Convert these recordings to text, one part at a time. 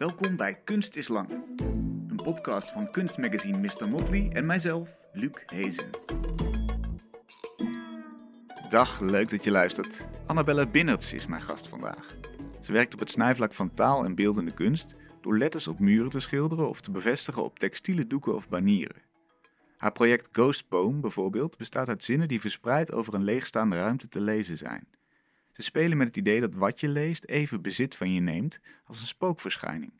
Welkom bij Kunst is Lang, een podcast van kunstmagazine Mr. Motley en mijzelf, Luc Hezen. Dag, leuk dat je luistert. Annabelle Binnerts is mijn gast vandaag. Ze werkt op het snijvlak van taal en beeldende kunst door letters op muren te schilderen of te bevestigen op textiele doeken of banieren. Haar project Ghost Poem bijvoorbeeld bestaat uit zinnen die verspreid over een leegstaande ruimte te lezen zijn. Ze spelen met het idee dat wat je leest even bezit van je neemt als een spookverschijning.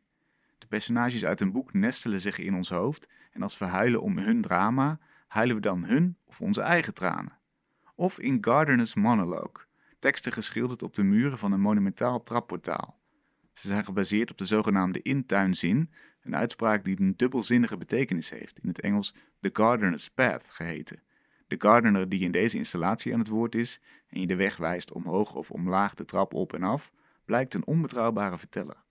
De personages uit een boek nestelen zich in ons hoofd en als we huilen om hun drama, huilen we dan hun of onze eigen tranen. Of in Gardener's Monologue, teksten geschilderd op de muren van een monumentaal trapportaal. Ze zijn gebaseerd op de zogenaamde intuinzin, een uitspraak die een dubbelzinnige betekenis heeft, in het Engels The Gardener's Path geheten. De gardener die in deze installatie aan het woord is en je de weg wijst omhoog of omlaag de trap op en af, blijkt een onbetrouwbare verteller.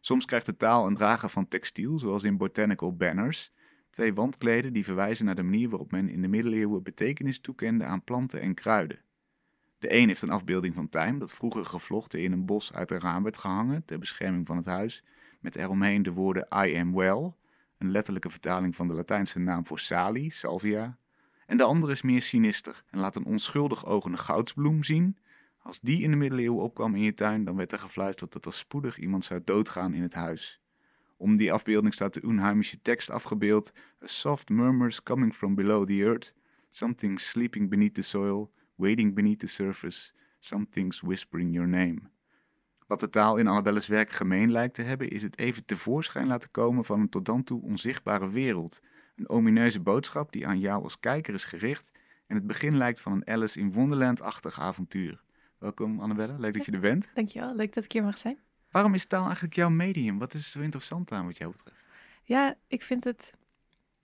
Soms krijgt de taal een drager van textiel, zoals in Botanical Banners, twee wandkleden die verwijzen naar de manier waarop men in de middeleeuwen betekenis toekende aan planten en kruiden. De een heeft een afbeelding van tijm dat vroeger gevlochten in een bos uit een raam werd gehangen ter bescherming van het huis, met eromheen de woorden I am well, een letterlijke vertaling van de Latijnse naam voor salie, salvia. En de andere is meer sinister en laat een onschuldig ogende goudsbloem zien. Als die in de middeleeuwen opkwam in je tuin, dan werd er gefluisterd dat er spoedig iemand zou doodgaan in het huis. Om die afbeelding staat de Unheimische tekst afgebeeld: A soft murmurs coming from below the earth, something sleeping beneath the soil, waiting beneath the surface, something's whispering your name. Wat de taal in Annabelles werk gemeen lijkt te hebben, is het even tevoorschijn laten komen van een tot dan toe onzichtbare wereld. Een omineuze boodschap die aan jou als kijker is gericht en het begin lijkt van een Alice in Wonderland-achtig avontuur. Welkom Annabelle, leuk dat je er bent. Dankjewel, leuk dat ik hier mag zijn. Waarom is taal eigenlijk jouw medium? Wat is zo interessant aan wat jou betreft? Ja, ik vind het.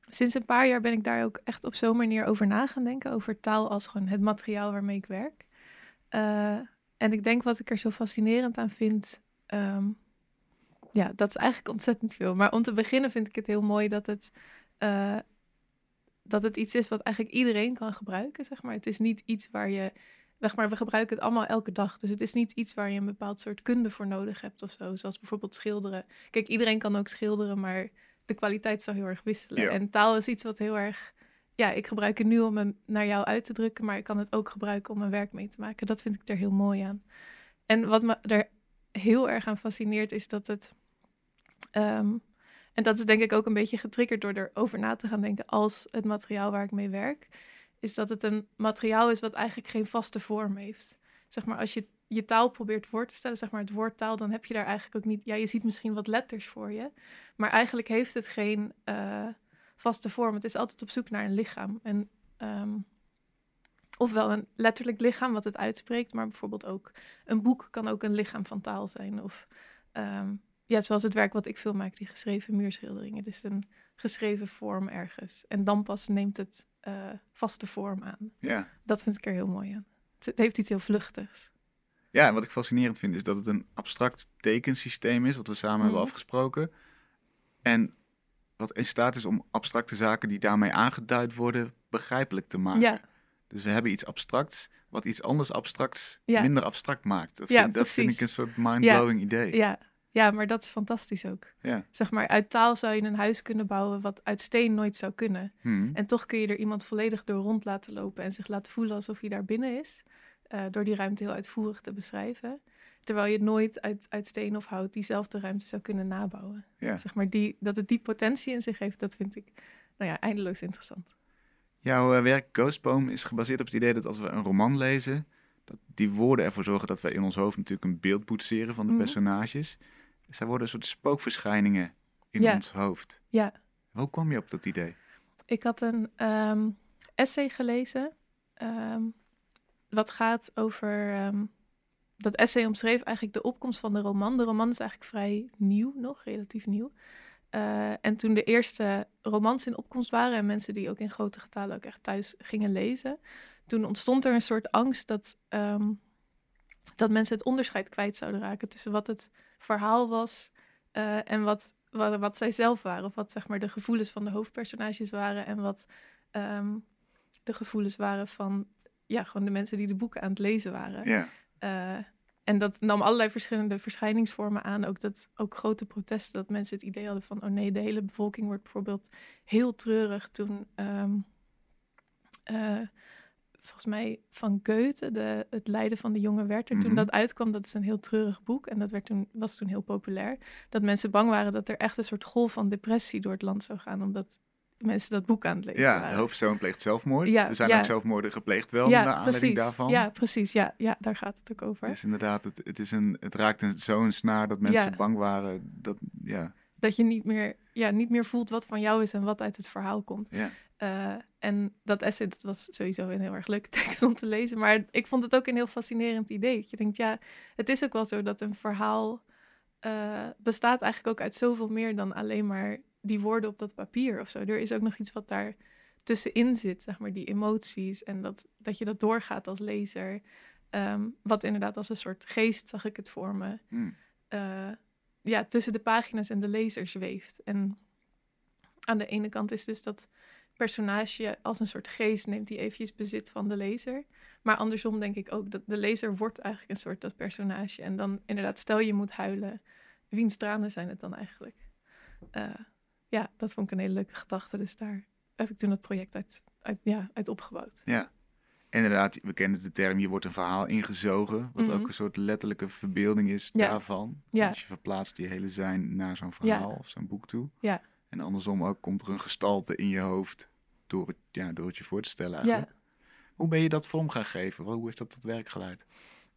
Sinds een paar jaar ben ik daar ook echt op zo'n manier over na gaan denken. Over taal als gewoon het materiaal waarmee ik werk. Uh, en ik denk wat ik er zo fascinerend aan vind. Um, ja, dat is eigenlijk ontzettend veel. Maar om te beginnen vind ik het heel mooi dat het. Uh, dat het iets is wat eigenlijk iedereen kan gebruiken, zeg maar. Het is niet iets waar je Zeg maar, we gebruiken het allemaal elke dag. Dus het is niet iets waar je een bepaald soort kunde voor nodig hebt of zo. Zoals bijvoorbeeld schilderen. Kijk, iedereen kan ook schilderen, maar de kwaliteit zal heel erg wisselen. En taal is iets wat heel erg. Ja, ik gebruik het nu om hem naar jou uit te drukken, maar ik kan het ook gebruiken om mijn werk mee te maken. Dat vind ik er heel mooi aan. En wat me er heel erg aan fascineert, is dat het. Ehm, en dat is denk ik ook een beetje getriggerd door erover na te gaan denken als het materiaal waar ik mee werk is dat het een materiaal is wat eigenlijk geen vaste vorm heeft. Zeg maar, als je je taal probeert voor te stellen, zeg maar het woord taal, dan heb je daar eigenlijk ook niet. Ja, je ziet misschien wat letters voor je, maar eigenlijk heeft het geen uh, vaste vorm. Het is altijd op zoek naar een lichaam. En, um, ofwel een letterlijk lichaam wat het uitspreekt, maar bijvoorbeeld ook een boek kan ook een lichaam van taal zijn. Of um, ja, zoals het werk wat ik veel maak, die geschreven muurschilderingen. Dus een geschreven vorm ergens. En dan pas neemt het uh, vaste vorm aan. Ja. Dat vind ik er heel mooi aan. Het, heeft iets heel vluchtigs. Ja, en wat ik fascinerend vind is dat het een abstract tekensysteem is, wat we samen hebben mhm. afgesproken. En wat in staat is om abstracte zaken die daarmee aangeduid worden, begrijpelijk te maken. Ja. Dus we hebben iets abstracts, wat iets anders abstracts minder abstract maakt. Dat, vind, dat vind ik een soort mind-blowing idee. Ja, ja, maar dat is fantastisch ook. Ja. Zeg maar, uit taal zou je een huis kunnen bouwen wat uit steen nooit zou kunnen. Hmm. En toch kun je er iemand volledig door rond laten lopen en zich laten voelen alsof hij daar binnen is. Uh, door die ruimte heel uitvoerig te beschrijven. Terwijl je nooit uit, uit steen of hout diezelfde ruimte zou kunnen nabouwen. Ja. Zeg maar, die, dat het die potentie in zich heeft, dat vind ik nou ja, eindeloos interessant. Jouw uh, werk Ghostpoem is gebaseerd op het idee dat als we een roman lezen, dat die woorden ervoor zorgen dat wij in ons hoofd natuurlijk een beeld boetseren van de mhm. personages. Zij worden een soort spookverschijningen in ons hoofd. Ja. Hoe kwam je op dat idee? Ik had een um, essay gelezen. Um, wat gaat over. Um, dat essay omschreef eigenlijk de opkomst van de roman. De roman is eigenlijk vrij nieuw nog, relatief nieuw. Uh, en toen de eerste romans in opkomst waren en mensen die ook in grote getalen ook echt thuis gingen lezen, toen ontstond er een soort angst dat, um, dat mensen het onderscheid kwijt zouden raken tussen wat het verhaal was uh, en wat, wat, wat, zij zelf waren. Of wat zeg maar de gevoelens van de hoofdpersonages waren en wat um, de gevoelens waren van ja, gewoon de mensen die de boeken aan het lezen waren. Ja. Uh, en dat nam allerlei verschillende verschijningsvormen aan. Ook, dat, ook grote protesten, dat mensen het idee hadden van... oh nee, de hele bevolking wordt bijvoorbeeld heel treurig toen... ehm, eh, volgens mij van Goethe, de, het lijden van de jonge Werther. Toen Mhm. dat uitkwam, dat is een heel treurig boek en dat werd toen, was toen heel populair. Dat mensen bang waren dat er echt een soort golf van depressie door het land zou gaan, omdat mensen dat boek aan het lezen Ja, de waren. hoofdpersoon pleegt zelfmoord. Ja, er zijn ja. ook zelfmoorden gepleegd wel naar aanleiding daarvan. Ja, precies. Ja, ja, daar gaat het ook over. Dus inderdaad, het, het, is een, het raakt een, zo'n snaar dat mensen Ja. bang waren. Dat, ja, Dat je niet meer, ja, niet meer voelt wat van jou is en wat uit het verhaal komt. ja. Eh, en dat essay, dat was sowieso een heel erg leuke tekst om te lezen. Maar ik vond het ook een heel fascinerend idee. Dat je denkt, ja, het is ook wel zo dat een verhaal eh, bestaat eigenlijk ook uit zoveel meer dan alleen maar die woorden op dat papier of zo. Er is ook nog iets wat daar tussenin zit, zeg maar, die emoties. En dat, dat je dat doorgaat als lezer. Ehm, wat inderdaad als een soort geest, zag ik het voor me, Hm. eh, ja, tussen de pagina's en de lezer zweeft. En aan de ene kant is dus dat personage als een soort geest neemt die eventjes bezit van de lezer. Maar andersom denk ik ook dat de lezer wordt eigenlijk een soort dat personage. En dan inderdaad, stel je moet huilen, wiens tranen zijn het dan eigenlijk? Eh, ja, dat vond ik een hele leuke gedachte. Dus daar heb ik toen het project uit, uit, ja, uit opgebouwd. ja. Inderdaad, we kennen de term, je wordt een verhaal ingezogen. Wat Mhm. ook een soort letterlijke verbeelding is Ja. daarvan. Ja. Dus je verplaatst je hele zijn naar zo'n verhaal of zo'n boek toe. Ja. En andersom ook komt er een gestalte in je hoofd door het, ja, door het je voor te stellen Ja, eigenlijk. Hoe ben je dat vorm gaan geven? Hoe is dat tot werk geleid?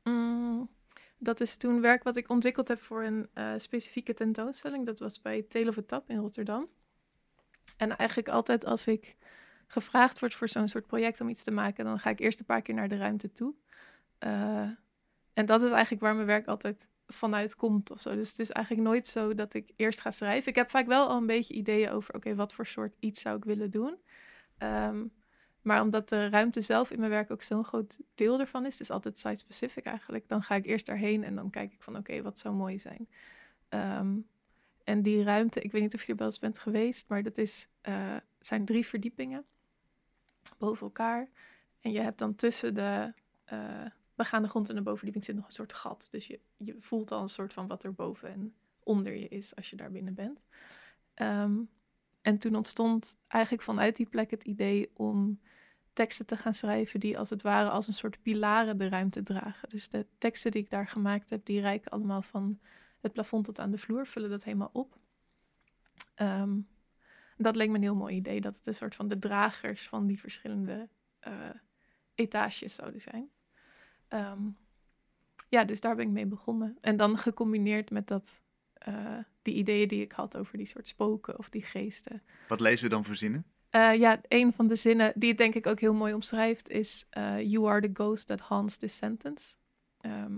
Mm, dat is toen werk wat ik ontwikkeld heb voor een eh, specifieke tentoonstelling. Dat was bij Tale of a Tap in Rotterdam. En eigenlijk altijd als ik gevraagd word voor zo'n soort project om iets te maken, dan ga ik eerst een paar keer naar de ruimte toe. Eh, en dat is eigenlijk waar mijn werk altijd vanuit komt of zo. Dus het is eigenlijk nooit zo dat ik eerst ga schrijven. Ik heb vaak wel al een beetje ideeën over, oké, wat voor soort iets zou ik willen doen. Ehm, maar omdat de ruimte zelf in mijn werk ook zo'n groot deel ervan is, het is altijd site-specific eigenlijk, dan ga ik eerst daarheen en dan kijk ik van oké, wat zou mooi zijn. Ehm, en die ruimte, ik weet niet of je er wel eens bent geweest, maar dat is, eh, zijn drie verdiepingen boven elkaar. En je hebt dan tussen de eh begaande grond en de bovenverdieping zit nog een soort gat. Dus je, je voelt al een soort van wat er boven en onder je is als je daar binnen bent. Ehm, en toen ontstond eigenlijk vanuit die plek het idee om teksten te gaan schrijven die als het ware als een soort pilaren de ruimte dragen. Dus de teksten die ik daar gemaakt heb, die reiken allemaal van het plafond tot aan de vloer, vullen dat helemaal op. Ehm, dat leek me een heel mooi idee, dat het een soort van de dragers van die verschillende eh, etages zouden zijn. Ehm, ja, dus daar ben ik mee begonnen. En dan gecombineerd met dat, eh, die ideeën die ik had over die soort spoken of die geesten. Wat lezen we dan voor zinnen? Eh, ja, een van de zinnen die het denk ik ook heel mooi omschrijft is: eh, You are the ghost that haunts this sentence. Ehm,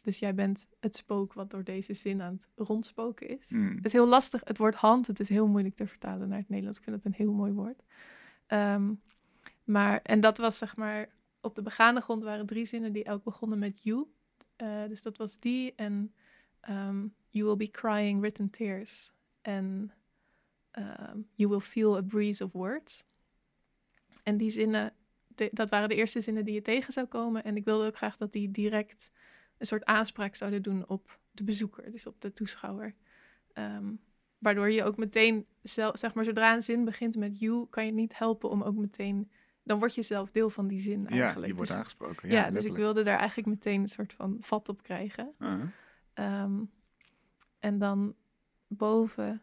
dus jij bent het spook wat door deze zin aan het rondspoken is. Hmm. Het is heel lastig. Het woord hand, het is heel moeilijk te vertalen naar het Nederlands. Ik vind het een heel mooi woord. Ehm, maar, en dat was zeg maar, op de begane grond waren drie zinnen die elk begonnen met you. Eh, dus dat was die en ehm, you will be crying written tears. En ehm, you will feel a breeze of words. En die zinnen, dat waren de eerste zinnen die je tegen zou komen. En ik wilde ook graag dat die direct een soort aanspraak zouden doen op de bezoeker, dus op de toeschouwer. Ehm, waardoor je ook meteen, zeg maar, zodra een zin begint met you, kan je niet helpen om ook meteen, dan word je zelf deel van die zin eigenlijk. Ja, je wordt Dus- aangesproken. ja, Ja, dus ik wilde daar eigenlijk meteen een soort van vat op krijgen. Uh-huh. Ehm, en dan boven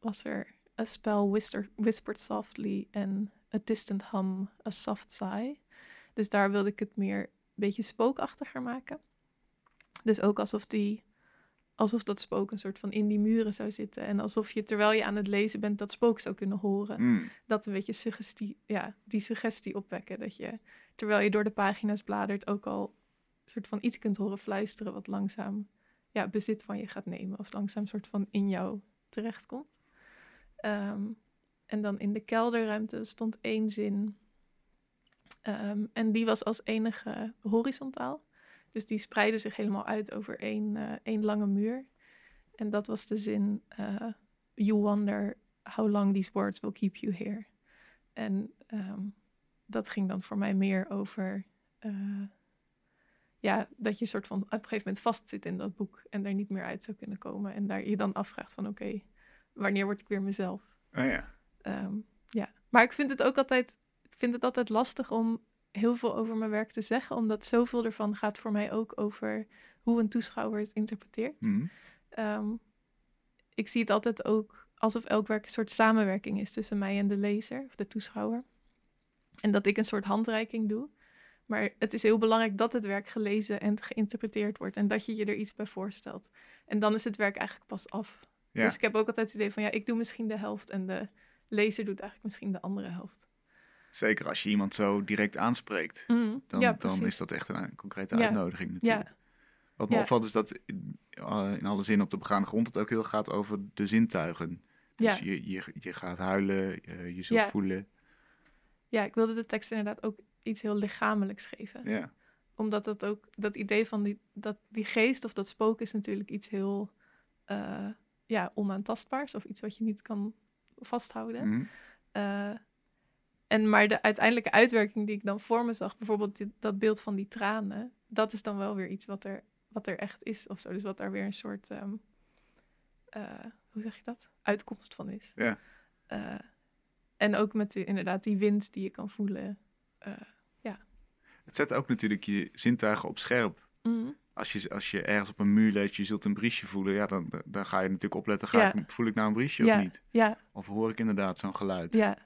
was er a spell whisper, whispered softly and a distant hum, a soft sigh. Dus daar wilde ik het meer een beetje spookachtiger maken. Dus ook alsof die, alsof dat spook een soort van in die muren zou zitten. En alsof je terwijl je aan het lezen bent dat spook zou kunnen horen Mm. dat een beetje suggestie, ja, die suggestie opwekken. Dat je, terwijl je door de pagina's bladert, ook al een soort van iets kunt horen fluisteren wat langzaam ja, bezit van je gaat nemen. Of langzaam soort van in jou terechtkomt. Ehm, en dan in de kelderruimte stond één zin. Ehm, en die was als enige horizontaal. Dus die spreidde zich helemaal uit over één, eh, één lange muur. En dat was de zin: eh, You wonder how long these words will keep you here. En ehm, dat ging dan voor mij meer over. eh, ja, dat je soort van op een gegeven moment vastzit in dat boek en er niet meer uit zou kunnen komen. En daar je dan afvraagt van oké, wanneer word ik weer mezelf? Oh ja. Ehm, ja, maar ik vind het ook altijd, ik vind het altijd lastig om heel veel over mijn werk te zeggen, omdat zoveel ervan gaat voor mij ook over hoe een toeschouwer het interpreteert. Mhm. Ehm, ik zie het altijd ook alsof elk werk een soort samenwerking is tussen mij en de lezer of de toeschouwer. En dat ik een soort handreiking doe. Maar het is heel belangrijk dat het werk gelezen en geïnterpreteerd wordt en dat je je er iets bij voorstelt. En dan is het werk eigenlijk pas af. Ja. Dus ik heb ook altijd het idee van ja, ik doe misschien de helft en de lezer doet eigenlijk misschien de andere helft. Zeker als je iemand zo direct aanspreekt, Mm, dan, ja, dan is dat echt een, concrete Ja. uitnodiging natuurlijk. Ja, Wat me opvalt is dat in, eh, in alle zin op de begaande grond het ook heel gaat over de zintuigen. Dus Ja. je, je, je gaat huilen, eh, je zult voelen. ja, ik wilde de tekst inderdaad ook iets heel lichamelijks geven. Ja. Omdat dat ook, dat idee van die, dat, die geest of dat spook is natuurlijk iets heel eh, ja, onaantastbaars. Of iets wat je niet kan vasthouden. Mhm. Eh, en maar de uiteindelijke uitwerking die ik dan voor me zag, bijvoorbeeld dit- dat beeld van die tranen, dat is dan wel weer iets wat er, wat er echt is of zo. Dus wat daar weer een soort, ehm, eh, hoe zeg je dat? Uitkomst van is. Ja. Eh, en ook met inderdaad die wind die je kan voelen. Eh, Het zet ook natuurlijk je zintuigen op scherp. mhm. Als je, als je ergens op een muur leest, je zult een briesje voelen, ja, dan, dan ga je natuurlijk opletten, ga Ja. ik, voel ik nou een briesje Ja. of niet? Ja, Of hoor ik inderdaad zo'n geluid? ja,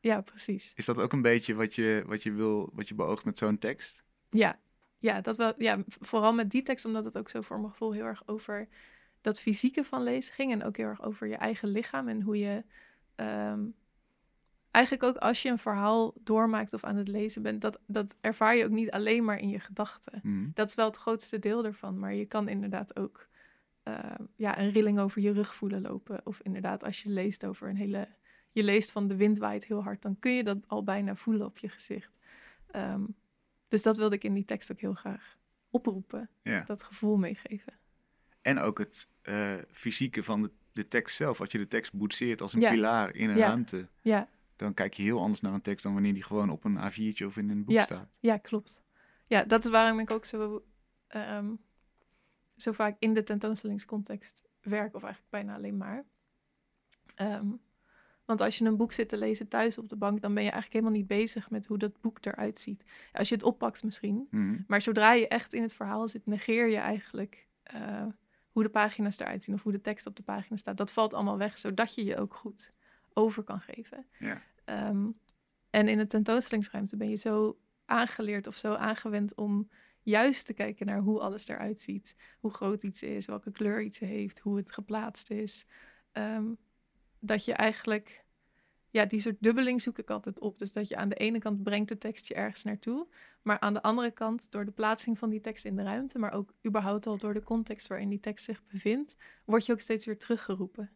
ja, precies. Is dat ook een beetje wat je, wat je wil, wat je beoogt met zo'n tekst? Ja, ja, dat wel, ja, vooral met die tekst, omdat het ook zo voor mijn gevoel heel erg over dat fysieke van lezen ging. En ook heel erg over je eigen lichaam en hoe je. ehm, eigenlijk ook als je een verhaal doormaakt of aan het lezen bent, dat, dat ervaar je ook niet alleen maar in je gedachten. Mhm. Dat is wel het grootste deel ervan. Maar je kan inderdaad ook ehm, ja, een rilling over je rug voelen lopen. Of inderdaad, als je leest over een hele. Je leest van de wind waait heel hard, dan kun je dat al bijna voelen op je gezicht. Ehm, dus dat wilde ik in die tekst ook heel graag oproepen. Ja. Dat gevoel meegeven. En ook het eh, fysieke van de, de tekst zelf. Als je de tekst boetseert als een Ja. pilaar in een Ja. ruimte, Ja, dan kijk je heel anders naar een tekst dan wanneer die gewoon op een A4'tje of in een boek staat. ja, klopt. Ja, dat is waarom ik ook zo, ehm, zo vaak in de tentoonstellingscontext werk. Of eigenlijk bijna alleen maar. Ehm, want als je een boek zit te lezen thuis op de bank, dan ben je eigenlijk helemaal niet bezig met hoe dat boek eruit ziet. Als je het oppakt misschien, Mhm. Maar zodra je echt in het verhaal zit, negeer je eigenlijk eh, hoe de pagina's eruit zien of hoe de tekst op de pagina staat. Dat valt allemaal weg, zodat je je ook goed over kan geven. Ehm, en in de tentoonstellingsruimte ben je zo aangeleerd of zo aangewend om juist te kijken naar hoe alles eruit ziet. Hoe groot iets is, welke kleur iets heeft, hoe het geplaatst is. Ehm, dat je eigenlijk, ja, die soort dubbeling zoek ik altijd op. Dus dat je aan de ene kant brengt de tekst je ergens naartoe, maar aan de andere kant, door de plaatsing van die tekst in de ruimte, maar ook überhaupt al door de context waarin die tekst zich bevindt, word je ook steeds weer teruggeroepen.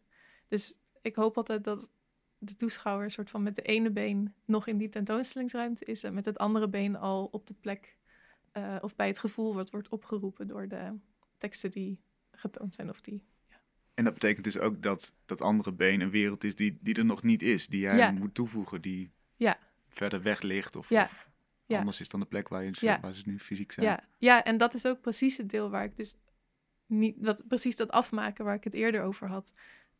Dus ik hoop altijd dat de toeschouwer soort van met de ene been nog in die tentoonstellingsruimte is en met het andere been al op de plek eh, of bij het gevoel wat wordt opgeroepen door de teksten die getoond zijn of die. En dat betekent dus ook dat dat andere been een wereld is die, die er nog niet is. Die jij Ja. moet toevoegen, die Ja. verder weg ligt of, Ja. of anders is dan de plek waar, je, waar ze nu fysiek zijn. Ja, ja, en dat is ook precies het deel waar ik dus niet, dat, precies dat afmaken waar ik het eerder over had.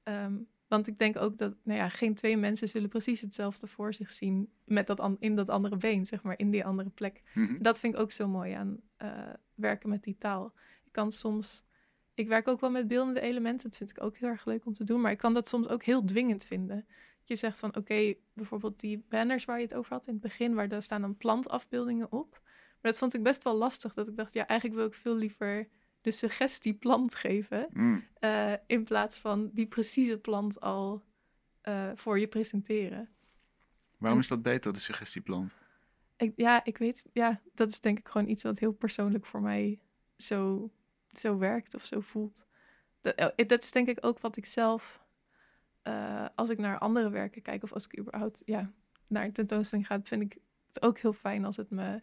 Ehm, want ik denk ook dat, nou ja, geen twee mensen zullen precies hetzelfde voor zich zien met dat an- in dat andere been, zeg maar, in die andere plek. Mhm. Dat vind ik ook zo mooi aan eh, werken met die taal. Ik kan soms, ik werk ook wel met beeldende elementen, dat vind ik ook heel erg leuk om te doen, maar ik kan dat soms ook heel dwingend vinden. Je zegt van, oké, bijvoorbeeld die banners waar je het over had in het begin, waar daar staan dan plantafbeeldingen op. Maar dat vond ik best wel lastig, dat ik dacht, ja, eigenlijk wil ik veel liever de suggestie plant geven, Mm. eh, in plaats van die precieze plant al eh, voor je presenteren. Waarom is dat beter, de suggestieplant? Ik, ja, ik weet, ja, dat is denk ik gewoon iets wat heel persoonlijk voor mij zo, zo werkt of zo voelt. Dat, eh, dat is denk ik ook wat ik zelf, eh, als ik naar andere werken kijk of als ik überhaupt ja, naar een tentoonstelling ga, vind ik het ook heel fijn als het me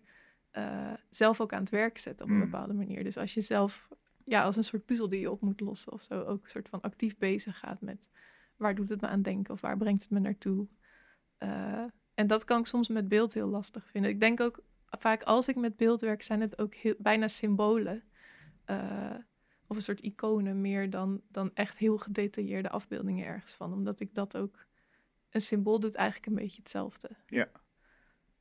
eh, zelf ook aan het werk zet op een Mm. bepaalde manier. Dus als je zelf, ja, als een soort puzzel die je op moet lossen of zo, ook een soort van actief bezig gaat met waar doet het me aan denken of waar brengt het me naartoe. En dat kan ik soms met beeld heel lastig vinden. Ik denk ook vaak als ik met beeld werk, zijn het ook heel, bijna symbolen. Uh, of een soort iconen meer dan, dan echt heel gedetailleerde afbeeldingen ergens van. Omdat ik dat ook... Een symbool doet eigenlijk een beetje hetzelfde. Ja.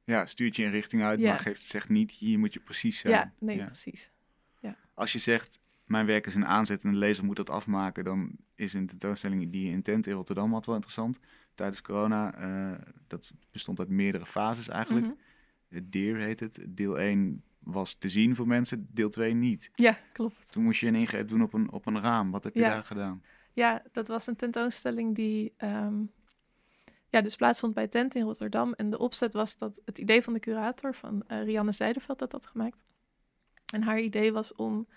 Ja, stuurt je een richting uit, maar geeft, zegt niet, hier moet je precies zijn. Ja, nee, precies. Ja. Als je zegt, mijn werk is een aanzet en de lezer moet dat afmaken, dan is een tentoonstelling die je in Tent in Rotterdam had wel interessant. Tijdens corona, uh, dat bestond uit meerdere fases eigenlijk. Mm Deer heet het. Deel 1 was te zien voor mensen, deel 2 niet. Ja, klopt. Toen moest je een ingreep doen op een, op een raam. Wat heb je daar gedaan? Ja, dat was een tentoonstelling die um, ja, dus plaatsvond bij Tent in Rotterdam. En de opzet was dat het idee van de curator, van uh, Rianne Zijderveld, dat had gemaakt. En haar idee was om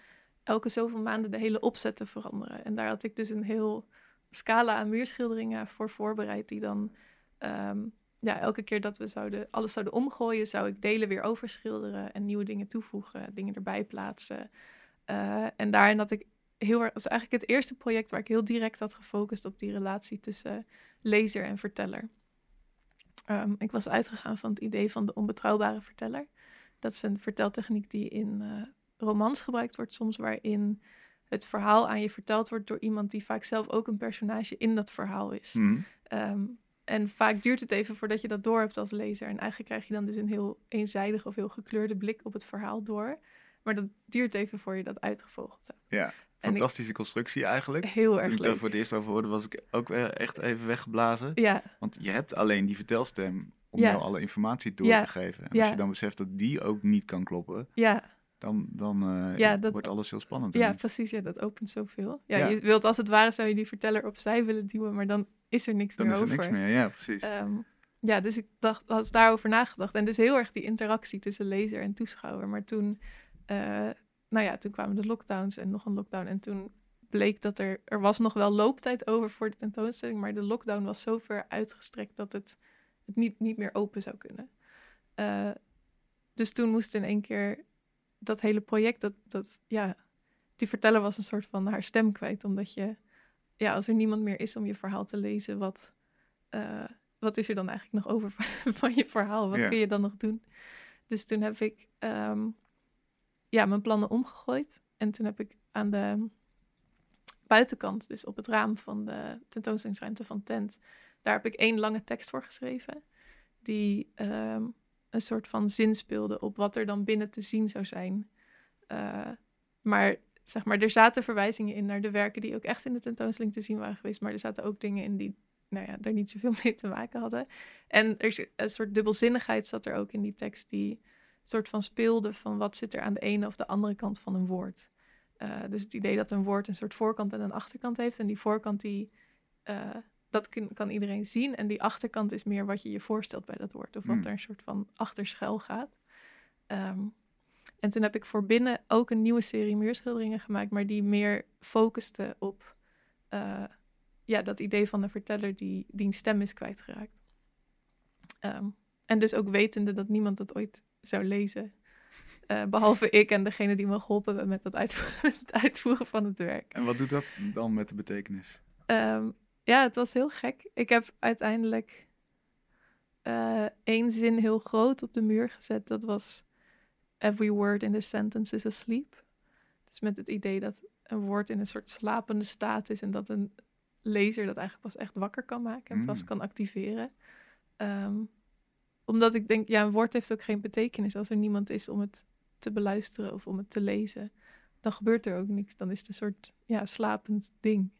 elke zoveel maanden de hele opzet te veranderen. En daar had ik dus een heel scala aan muurschilderingen voor voorbereid, die dan um, ja, elke keer dat we zouden, alles zouden omgooien, zou ik delen weer overschilderen en nieuwe dingen toevoegen, dingen erbij plaatsen. Uh, en daarin had ik heel erg, was eigenlijk het eerste project waar ik heel direct had gefocust op die relatie tussen lezer en verteller. Um, ik was uitgegaan van het idee van de onbetrouwbare verteller. Dat is een verteltechniek die in uh, romans gebruikt wordt, soms waarin het verhaal aan je verteld wordt door iemand die vaak zelf ook een personage in dat verhaal is. Mm. Um, en vaak duurt het even voordat je dat door hebt als lezer. En eigenlijk krijg je dan dus een heel eenzijdige of heel gekleurde blik op het verhaal door. Maar dat duurt even voor je dat uitgevogeld hebt. Ja, fantastische constructie eigenlijk. Heel erg Toen ik daar voor het eerst over hoorde, was ik ook echt even weggeblazen. Ja. Want je hebt alleen die vertelstem om jou alle informatie door te geven. En als je dan beseft dat die ook niet kan kloppen, ja. dan, dan uh, wordt alles heel spannend. Ja, precies. Ja, dat opent zoveel. Ja, Je wilt als het ware, zou je die verteller opzij willen duwen, maar dan is er niks dan meer is er over. niks meer, ja, precies. Um, ja, dus ik dacht, was daarover nagedacht. En dus heel erg die interactie tussen lezer en toeschouwer. Maar toen, uh, nou ja, toen kwamen de lockdowns en nog een lockdown. En toen bleek dat er, er was nog wel looptijd over voor de tentoonstelling. Maar de lockdown was zo ver uitgestrekt dat het, het niet, niet meer open zou kunnen. Uh, dus toen moest in één keer dat hele project, dat, dat ja, die verteller was een soort van haar stem kwijt. Omdat je ja, als er niemand meer is om je verhaal te lezen, wat, uh, wat is er dan eigenlijk nog over van je verhaal? Wat kun je dan nog doen? Dus toen heb ik um, ja, mijn plannen omgegooid. En toen heb ik aan de buitenkant, dus op het raam van de tentoonstellingsruimte van Tent, daar heb ik één lange tekst voor geschreven. Die um, een soort van zin speelde op wat er dan binnen te zien zou zijn. Uh, maar zeg maar, er zaten verwijzingen in naar de werken die ook echt in de tentoonstelling te zien waren geweest. Maar er zaten ook dingen in die nou ja, daar niet zoveel mee te maken hadden. En er is een soort dubbelzinnigheid zat er ook in die tekst die soort van speelde van wat zit er aan de ene of de andere kant van een woord. Uh, dus het idee dat een woord een soort voorkant en een achterkant heeft. En die voorkant die, uh, dat kun, kan iedereen zien. En die achterkant is meer wat je je voorstelt bij dat woord. Of wat mm. er een soort van achterschuil gaat. Um, en toen heb ik voor binnen ook een nieuwe serie muurschilderingen gemaakt, maar die meer focuste op uh, ja, dat idee van de verteller die, die een stem is kwijtgeraakt. Um, en dus ook wetende dat niemand dat ooit zou lezen. Uh, behalve ik en degene die me geholpen hebben met, dat uitvoeren, met het uitvoeren van het werk. En wat doet dat dan met de betekenis? Um, ja, het was heel gek. Ik heb uiteindelijk uh, één zin heel groot op de muur gezet. Dat was every word in the sentence is asleep. Dus met het idee dat een woord in een soort slapende staat is en dat een lezer dat eigenlijk pas echt wakker kan maken en mm. pas kan activeren. Um, omdat ik denk, ja, een woord heeft ook geen betekenis als er niemand is om het te beluisteren of om het te lezen. Dan gebeurt er ook niks. Dan is het een soort ja, slapend ding.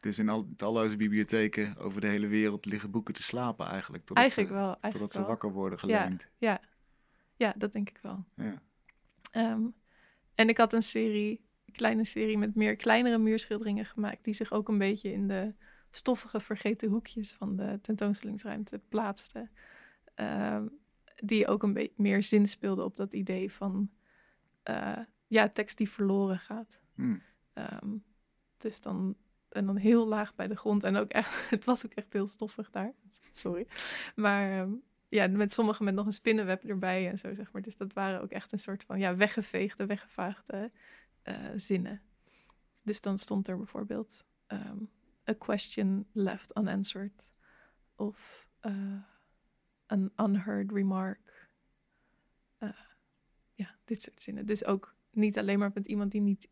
Dus in al, talloze bibliotheken over de hele wereld liggen boeken te slapen eigenlijk. Totdat eigenlijk ze, wel. Eigenlijk totdat wel. ze wakker worden gelijnd. Ja, ja, ja, dat denk ik wel. Ja. Um, en ik had een serie, een kleine serie met meer kleinere muurschilderingen gemaakt, die zich ook een beetje in de stoffige vergeten hoekjes van de tentoonstellingsruimte plaatsten. Um, die ook een beetje meer zin speelden op dat idee van uh, ja, tekst die verloren gaat. Hmm. Um, dus dan en dan heel laag bij de grond. En ook echt, het was ook echt heel stoffig daar. Sorry. Maar um, ja, met sommigen met nog een spinnenweb erbij en zo, zeg maar. Dus dat waren ook echt een soort van, ja, weggeveegde, weggevaagde uh, zinnen. Dus dan stond er bijvoorbeeld um, a question left unanswered of uh, an unheard remark. eh, ja, dit soort zinnen. Dus ook niet alleen maar met iemand die niet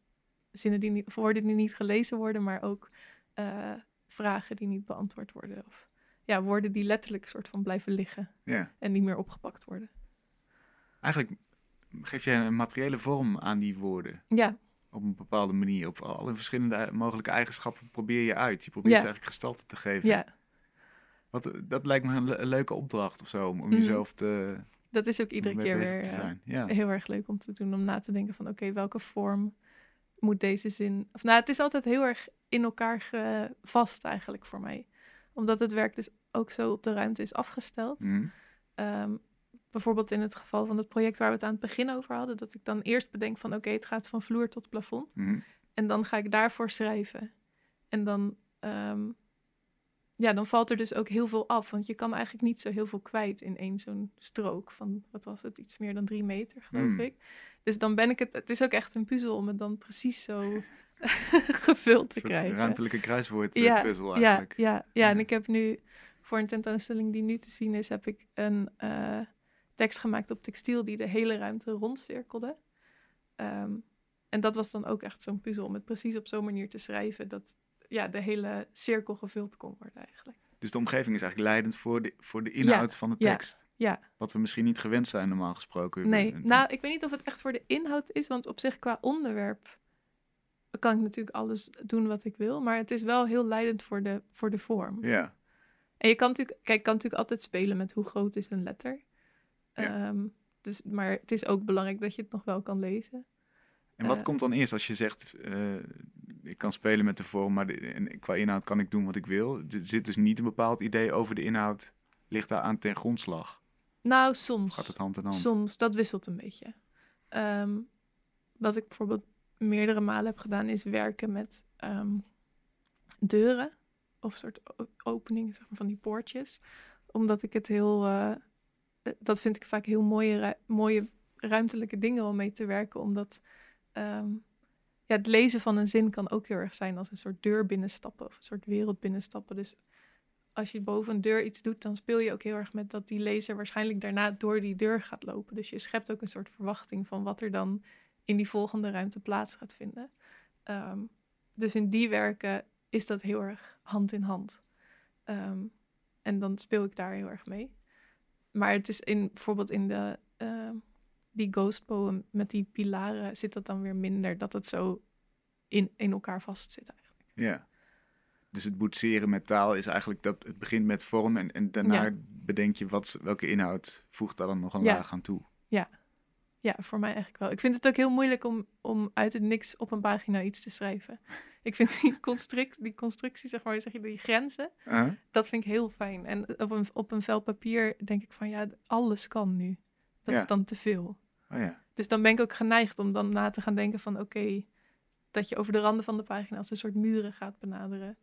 zinnen die niet, woorden die niet gelezen worden, maar ook eh, vragen die niet beantwoord worden. Of ja, woorden die letterlijk soort van blijven liggen Ja. en niet meer opgepakt worden. Eigenlijk geef jij een materiële vorm aan die woorden. Ja, Op een bepaalde manier. Op alle verschillende mogelijke eigenschappen probeer je uit. Je probeert Ja. ze eigenlijk gestalte te geven. ja, Wat, eh, dat lijkt me een, le- een leuke opdracht of zo. Om, om Mhm. jezelf te, dat is ook iedere keer weer eh. Ja. heel erg leuk om te doen. Om na te denken van oké, welke vorm moet deze zin... Of nou, het is altijd heel erg in elkaar vast eigenlijk voor mij. Omdat het werk dus ook zo op de ruimte is afgesteld. Mhm. Ehm, bijvoorbeeld in het geval van het project waar we het aan het begin over hadden, dat ik dan eerst bedenk van oké, het gaat van vloer tot plafond. Mhm. En dan ga ik daarvoor schrijven. En dan, ehm, ja, dan valt er dus ook heel veel af. Want je kan eigenlijk niet zo heel veel kwijt in één zo'n strook van, wat was het, iets meer dan drie meter, geloof Hmm. ik. Dus dan ben ik het, het is ook echt een puzzel om het dan precies zo gevuld te krijgen. ruimtelijke kruiswoordpuzzel Ja, puzzel Ja, eigenlijk. ja, ja, Ja. en ik heb nu voor een tentoonstelling die nu te zien is, heb ik een eh, tekst gemaakt op textiel die de hele ruimte rondcirkelde. Ehm, en dat was dan ook echt zo'n puzzel om het precies op zo'n manier te schrijven dat ja, de hele cirkel gevuld kon worden eigenlijk. Dus de omgeving is eigenlijk leidend voor de, voor de inhoud van de ja, tekst. ja. Wat we misschien niet gewend zijn normaal gesproken. Nee, nou, ik weet niet of het echt voor de inhoud is, want op zich qua onderwerp kan ik natuurlijk alles doen wat ik wil, maar het is wel heel leidend voor de, voor de vorm. Ja, En je kan natuurlijk, kijk, je kan natuurlijk altijd spelen met hoe groot is een letter. Ja. Ehm, dus, maar het is ook belangrijk dat je het nog wel kan lezen. en wat Eh. komt dan eerst als je zegt, eh, ik kan spelen met de vorm, maar de, en qua inhoud kan ik doen wat ik wil. Er zit dus niet een bepaald idee over de inhoud, ligt daar aan ten grondslag. Nou, soms. gaat het hand in hand? Soms, dat wisselt een beetje. Ehm, wat ik bijvoorbeeld meerdere malen heb gedaan, is werken met ehm, deuren. Of soort openingen, zeg maar, van die poortjes. Omdat ik het heel... eh, eh, dat vind ik vaak heel mooie, mooie ruimtelijke dingen om mee te werken. Omdat ehm, ja, het lezen van een zin kan ook heel erg zijn als een soort deur binnenstappen. Of een soort wereld binnenstappen. Dus als je boven een deur iets doet, dan speel je ook heel erg met dat die lezer waarschijnlijk daarna door die deur gaat lopen. Dus je schept ook een soort verwachting van wat er dan in die volgende ruimte plaats gaat vinden. Ehm, dus in die werken is dat heel erg hand in hand. Ehm, en dan speel ik daar heel erg mee. Maar het is in, bijvoorbeeld in de, ehm, die ghost poem met die pilaren zit dat dan weer minder. Dat het zo in, in elkaar vastzit eigenlijk. Ja. Dus het boetseren met taal is eigenlijk dat het begint met vorm en, en daarna Ja. bedenk je wat, welke inhoud voegt daar dan nog een Ja. laag aan toe. Ja, voor mij eigenlijk wel. Ik vind het ook heel moeilijk om, om uit het niks op een pagina iets te schrijven. Ik vind die, construct, die constructie, zeg maar, zeg je, die grenzen, Uh-huh. dat vind ik heel fijn. En op een, op een vel papier denk ik van, ja, alles kan nu. Dat Ja. is dan te veel. Oh ja. Dus dan ben ik ook geneigd om dan na te gaan denken van, oké, dat je over de randen van de pagina als een soort muren gaat benaderen.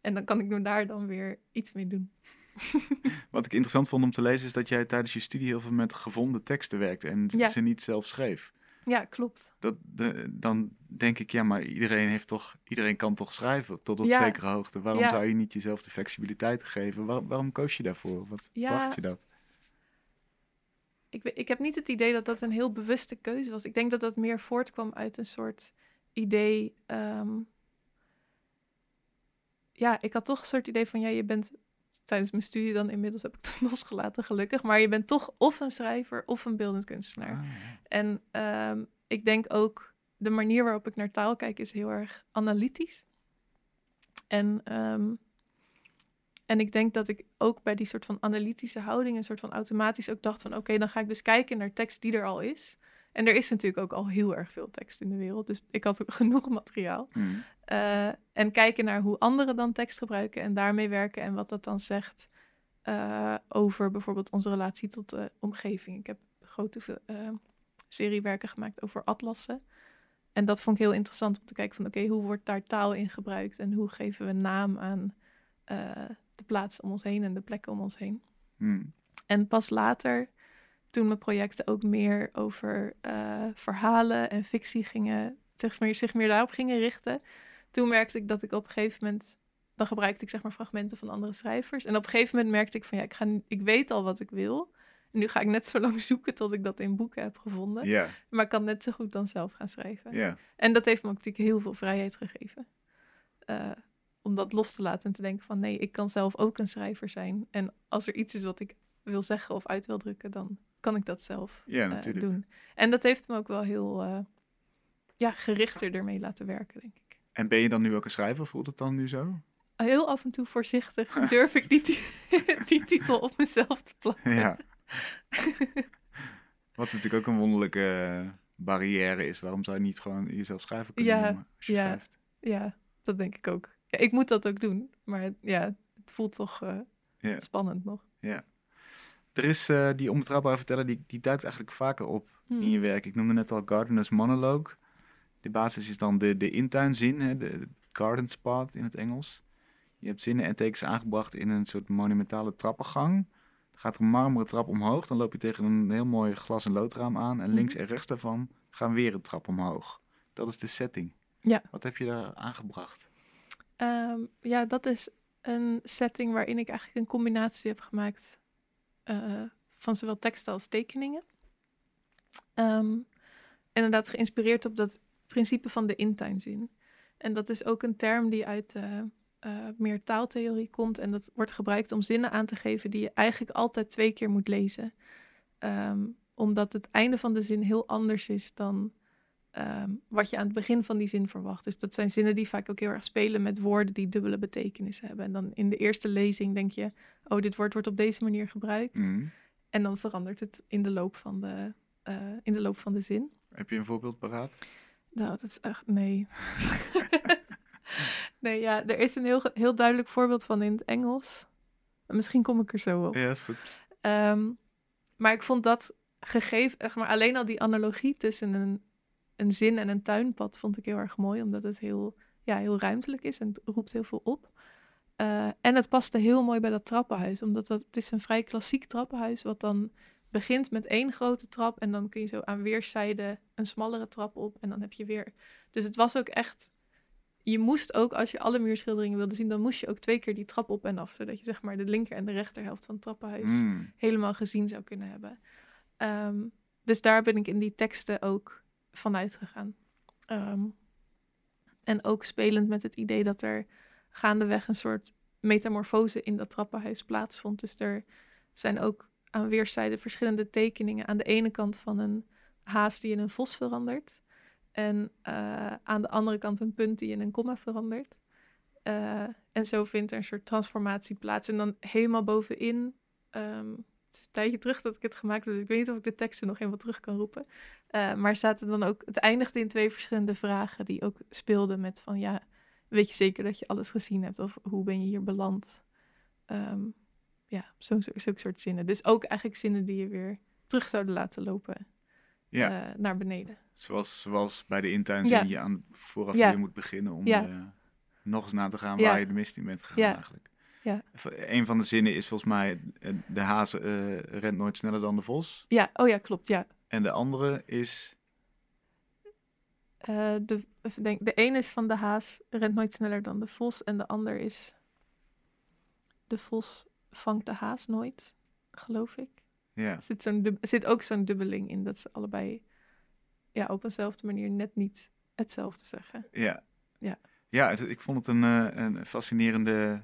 En dan kan ik nu daar dan weer iets mee doen. Wat ik interessant vond om te lezen is dat jij tijdens je studie heel veel met gevonden teksten werkte en Ja. ze niet zelf schreef. Ja, klopt. Dat, de, dan denk ik, ja, maar iedereen, heeft toch, iedereen kan toch schrijven tot op Ja. zekere hoogte. Waarom Ja. zou je niet jezelf de flexibiliteit geven? Waar- waarom koos je daarvoor? Wat Ja. wacht je dat? ik, ik heb niet het idee dat dat een heel bewuste keuze was. Ik denk dat dat meer voortkwam uit een soort idee. ehm, ja, ik had toch een soort idee van ja, je bent tijdens mijn studie dan inmiddels heb ik dat losgelaten gelukkig, maar je bent toch of een schrijver of een beeldend kunstenaar. Ah, ja. En ehm, ik denk ook de manier waarop ik naar taal kijk is heel erg analytisch. En, ehm, en ik denk dat ik ook bij die soort van analytische houding een soort van automatisch ook dacht van oké, dan ga ik dus kijken naar tekst die er al is. En er is natuurlijk ook al heel erg veel tekst in de wereld, dus ik had ook genoeg materiaal. Hmm. Eh, en kijken naar hoe anderen dan tekst gebruiken en daarmee werken en wat dat dan zegt eh, over bijvoorbeeld onze relatie tot de omgeving. Ik heb een grote veel- eh, serie werken gemaakt over atlassen. En dat vond ik heel interessant om te kijken van oké, hoe wordt daar taal in gebruikt en hoe geven we naam aan de plaatsen om ons heen en de plekken om ons heen. Hmm. En pas later, toen mijn projecten ook meer over eh, verhalen en fictie gingen, zich meer, zich meer daarop gingen richten, toen merkte ik dat ik op een gegeven moment, dan gebruikte ik zeg maar fragmenten van andere schrijvers. En op een gegeven moment merkte ik van ja, ik, ga, ik weet al wat ik wil. En nu ga ik net zo lang zoeken tot ik dat in boeken heb gevonden. Maar ik kan net zo goed dan zelf gaan schrijven. ja. En dat heeft me ook natuurlijk heel veel vrijheid gegeven. Eh, om dat los te laten en te denken van nee, ik kan zelf ook een schrijver zijn. En als er iets is wat ik wil zeggen of uit wil drukken, dan kan ik dat zelf Ja, eh, natuurlijk. doen. En dat heeft me ook wel heel eh, ja, gerichter ermee laten werken, denk ik. En ben je dan nu ook een schrijver? Voelt het dan nu zo? Heel af en toe voorzichtig durf ik die, die titel op mezelf te plakken. Ja. Wat natuurlijk ook een wonderlijke barrière is. Waarom zou je niet gewoon jezelf schrijver kunnen Ja, noemen als je ja. schrijft? Ja, dat denk ik ook. Ja, ik moet dat ook doen, maar ja, het voelt toch eh, Ja. spannend nog. Er is eh, die onbetrouwbare verteller, die, die duikt eigenlijk vaker op Hmm. in je werk. Ik noemde net al Gardener's Monologue. De basis is dan de, de intuinzin, hè, de, de garden spot in het Engels. Je hebt zinnen en tekens aangebracht in een soort monumentale trappengang. Er gaat een marmeren trap omhoog, dan loop je tegen een heel mooi glas- en loodraam aan. En links en rechts daarvan gaan weer een trap omhoog. Dat is de setting. Ja. Wat heb je daar aangebracht? Ehm, ja, dat is een setting waarin ik eigenlijk een combinatie heb gemaakt eh, van zowel teksten als tekeningen. Ehm, inderdaad geïnspireerd op dat principe van de intuinzin. En dat is ook een term die uit eh, eh, meer taaltheorie komt. En dat wordt gebruikt om zinnen aan te geven die je eigenlijk altijd twee keer moet lezen. Ehm, omdat het einde van de zin heel anders is dan ehm, wat je aan het begin van die zin verwacht. Dus dat zijn zinnen die vaak ook heel erg spelen met woorden die dubbele betekenis hebben. En dan in de eerste lezing denk je, oh, dit woord wordt op deze manier gebruikt. Mhm. En dan verandert het in de loop van de, eh, in de, loop van de zin. Heb je een voorbeeld paraat? Nou, dat is echt, nee. nee, ja, er is een heel, heel duidelijk voorbeeld van in het Engels. Misschien kom ik er zo op. Ja, is goed. Ehm, maar ik vond dat gegeven, maar alleen al die analogie tussen een, een zin en een tuinpad vond ik heel erg mooi, omdat het heel, ja, heel ruimtelijk is en het roept heel veel op. Eh, en het paste heel mooi bij dat trappenhuis, omdat dat, het is een vrij klassiek trappenhuis, wat dan begint met één grote trap en dan kun je zo aan weerszijden een smallere trap op en dan heb je weer. Dus het was ook echt, je moest ook, als je alle muurschilderingen wilde zien, dan moest je ook twee keer die trap op en af, zodat je zeg maar de linker en de rechterhelft van het trappenhuis Mm. helemaal gezien zou kunnen hebben. Ehm, dus daar ben ik in die teksten ook van uitgegaan. Ehm, en ook spelend met het idee dat er gaandeweg een soort metamorfose in dat trappenhuis plaatsvond. Dus er zijn ook aan weerszijden verschillende tekeningen. Aan de ene kant van een haas die in een vos verandert. En eh, aan de andere kant een punt die in een komma verandert. Eh, en zo vindt er een soort transformatie plaats. En dan helemaal bovenin ehm, een tijdje terug dat ik het gemaakt heb, dus ik weet niet of ik de teksten nog helemaal terug kan roepen. Eh, maar zaten dan ook, het eindigde in twee verschillende vragen die ook speelden met van ja, weet je zeker dat je alles gezien hebt of hoe ben je hier beland? Ehm, ja, zo'n soort zinnen. Dus ook eigenlijk zinnen die je weer terug zouden laten lopen Ja, eh, naar beneden. zoals, zoals bij de intuinzin Ja. je aan, vooraf Ja. weer moet beginnen om Ja. eh, nog eens na te gaan waar je de mist in bent gegaan Ja. eigenlijk. Ja. Een van de zinnen is volgens mij, eh, de haas eh, rent nooit sneller dan de vos. Ja, oh ja, klopt, ja. En de andere is, Eh, de, denk, de een is van de haas rent nooit sneller dan de vos. En de ander is de vos vangt de haas nooit, geloof ik. ja, Er zit, zo'n zit ook zo'n dubbeling in dat ze allebei ja, op eenzelfde manier net niet hetzelfde zeggen. ja. Ja. Ja, het- ik vond het een, een fascinerende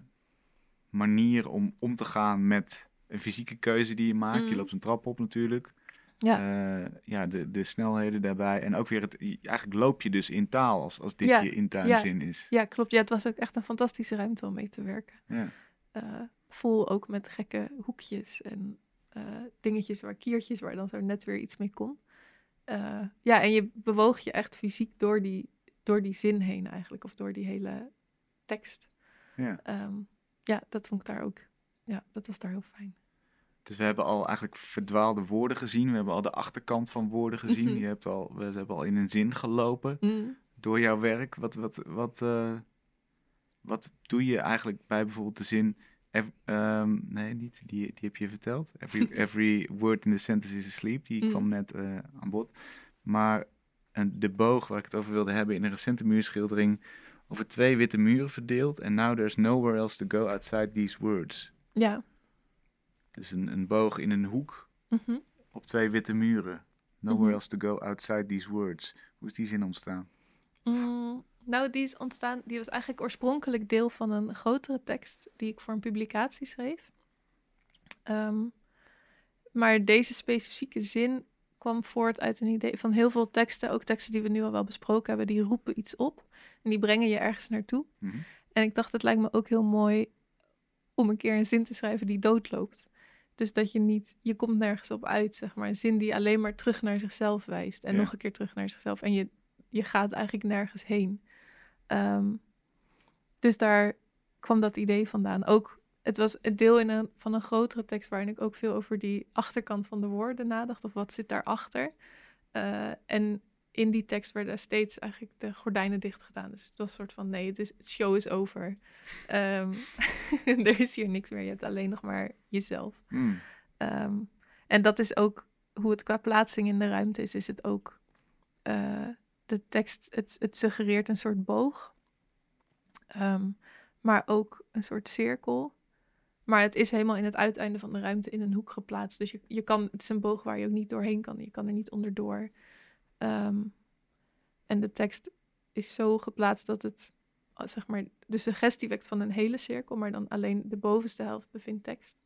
manier om om te gaan met een fysieke keuze die je maakt. Je Mm. loopt een trap op natuurlijk. Ja. Eh, ja, de, de snelheden daarbij. En ook weer, het, eigenlijk loop je dus in taal als, als dit Ja, je intuinzin is. Ja, klopt. Ja, het was ook echt een fantastische ruimte om mee te werken. Ja. Eh, vol ook met gekke hoekjes en eh, dingetjes waar kiertjes waar dan zo net weer iets mee kon. Eh, ja, en je bewoog je echt fysiek door die, door die zin heen eigenlijk, of door die hele tekst. Ja. Ehm, ja, dat vond ik daar ook. Ja, dat was daar heel fijn. Dus we hebben al eigenlijk verdwaalde woorden gezien. We hebben al de achterkant van woorden gezien. Mhm. Je hebt al, we hebben al in een zin gelopen Mm. door jouw werk. Wat, wat, wat, eh, wat doe je eigenlijk bij bijvoorbeeld de zin... ehm, nee, niet, die, die heb je verteld. Every, every word in the sentence is asleep. Die Mm. kwam net eh, aan bod. Maar en de boog waar ik het over wilde hebben in een recente muurschildering... over twee witte muren verdeeld. En now there's nowhere else to go outside these words. Ja, Dus een, een boog in een hoek Mhm. op twee witte muren. Nowhere Mhm. else to go outside these words. Hoe is die zin ontstaan? Mm, nou, die is ontstaan. Die was eigenlijk oorspronkelijk deel van een grotere tekst die ik voor een publicatie schreef. Ehm, maar deze specifieke zin kwam voort uit een idee van heel veel teksten, ook teksten die we nu al wel besproken hebben, die roepen iets op en die brengen je ergens naartoe. Mhm. En ik dacht, het lijkt me ook heel mooi om een keer een zin te schrijven die doodloopt. Dus dat je niet, je komt nergens op uit, zeg maar. Een zin die alleen maar terug naar zichzelf wijst. En Ja. nog een keer terug naar zichzelf. En je, je gaat eigenlijk nergens heen. Ehm, dus daar kwam dat idee vandaan. Ook, het was het deel in een, van een grotere tekst waarin ik ook veel over die achterkant van de woorden nadacht. Of wat zit daarachter. Eh en in die tekst werden steeds eigenlijk de gordijnen dicht gedaan. Dus het was een soort van, nee, het, is, het show is over. Ehm, er is hier niks meer. Je hebt alleen nog maar jezelf. Hmm. Ehm, en dat is ook hoe het qua plaatsing in de ruimte is. Is het ook eh, de tekst, het, het suggereert een soort boog, Ehm, maar ook een soort cirkel. Maar het is helemaal in het uiteinde van de ruimte in een hoek geplaatst. Dus je, je kan, het is een boog waar je ook niet doorheen kan. Je kan er niet onderdoor. Ehm, en de tekst is zo geplaatst dat het, eh, zeg maar, de suggestie wekt van een hele cirkel, maar dan alleen de bovenste helft bevindt tekst.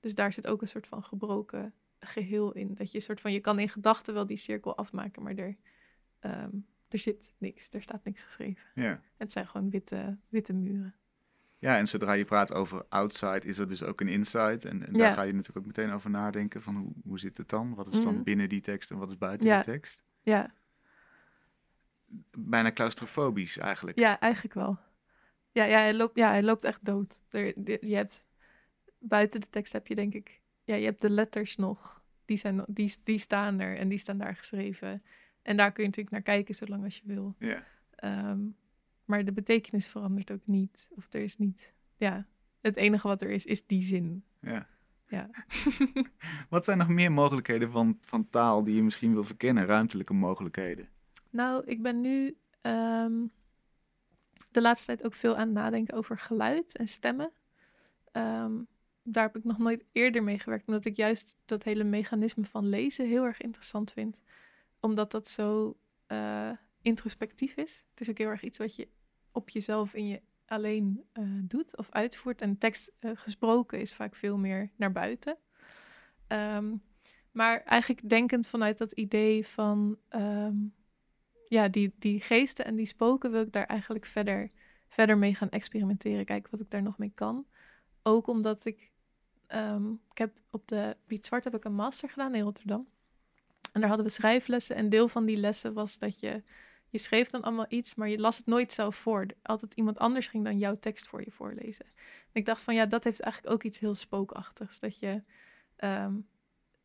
Dus daar zit ook een soort van gebroken geheel in. Dat je een soort van, je kan in gedachten wel die cirkel afmaken, maar er, ehm, er zit niks. Er staat niks geschreven. Ja. Het zijn gewoon witte, witte muren. Ja, en zodra je praat over outside, is er dus ook een inside. En, en Ja. daar ga je natuurlijk ook meteen over nadenken van hoe, hoe zit het dan? Wat is dan Mhm. binnen die tekst en wat is buiten Ja. die tekst? Ja, Bijna claustrofobisch eigenlijk. ja eigenlijk wel. Ja, ja, hij, loopt, ja hij loopt echt dood. Er, je hebt, buiten de tekst heb je denk ik... Ja, je hebt de letters nog. Die, zijn, die, die staan er en die staan daar geschreven. En daar kun je natuurlijk naar kijken zolang als je wil. Ja. Ehm, maar de betekenis verandert ook niet. Of er is niet... Ja, het enige wat er is, is die zin. ja. Ja. Wat zijn nog meer mogelijkheden van, van taal die je misschien wil verkennen? Ruimtelijke mogelijkheden. Nou, ik ben nu ehm, de laatste tijd ook veel aan het nadenken over geluid en stemmen. Ehm, daar heb ik nog nooit eerder mee gewerkt, omdat ik juist dat hele mechanisme van lezen heel erg interessant vind. Omdat dat zo eh, introspectief is. Het is ook heel erg iets wat je op jezelf in je alleen eh, doet of uitvoert. En tekst eh, gesproken is vaak veel meer naar buiten. Ehm, maar eigenlijk denkend vanuit dat idee van ehm, ja, die, die geesten en die spoken wil ik daar eigenlijk verder, verder mee gaan experimenteren. Kijken wat ik daar nog mee kan. Ook omdat ik, ehm, ik heb op de Piet Zwart heb ik een master gedaan in Rotterdam. En daar hadden we schrijflessen. En deel van die lessen was dat je, je schreef dan allemaal iets, maar je las het nooit zelf voor. Altijd iemand anders ging dan jouw tekst voor je voorlezen. En ik dacht van ja, dat heeft eigenlijk ook iets heel spookachtigs. Dat je ehm,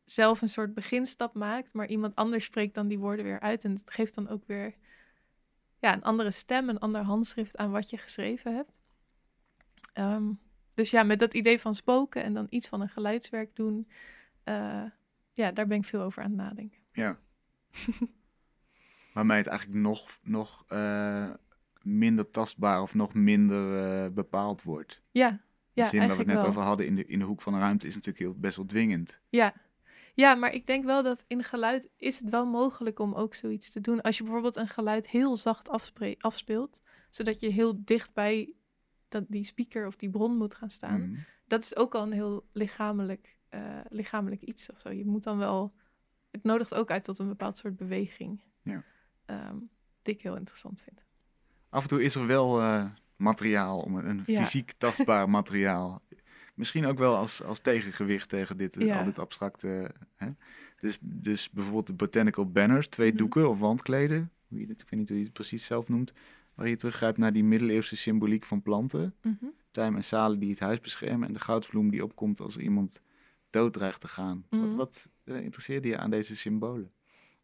zelf een soort beginstap maakt, maar iemand anders spreekt dan die woorden weer uit. En het geeft dan ook weer ja, een andere stem, een ander handschrift aan wat je geschreven hebt. Ehm, dus ja, met dat idee van spoken en dan iets van een geluidswerk doen, eh, ja, daar ben ik veel over aan het nadenken. Ja. Waarmee het eigenlijk nog, nog eh, minder tastbaar of nog minder eh, bepaald wordt. Ja, De ja zin waar we het net wel. over hadden in de, in de hoek van de ruimte is natuurlijk heel, best wel dwingend. Ja. ja, maar ik denk wel dat in geluid is het wel mogelijk om ook zoiets te doen. Als je bijvoorbeeld een geluid heel zacht afspre- afspeelt, zodat je heel dicht bij dat, die speaker of die bron moet gaan staan. Mhm. Dat is ook al een heel lichamelijk, eh, lichamelijk iets of zo. Je moet dan wel, het nodigt ook uit tot een bepaald soort beweging. Ja. Ik heel interessant vind. Af en toe is er wel eh, materiaal, om een, Ja. fysiek tastbaar materiaal. Misschien ook wel als, als tegengewicht tegen dit, eh, Ja. al dit abstracte. Hè? Dus, dus bijvoorbeeld de botanical banners, twee Mhm. doeken of wandkleden. Hoe je het, ik weet niet hoe je het precies zelf noemt. Waar je teruggrijpt naar die middeleeuwse symboliek van planten. Mhm. Tijm en salen die het huis beschermen. En de goudsbloem die opkomt als iemand dood dreigt te gaan. Mhm. Wat, wat eh, interesseerde je aan deze symbolen?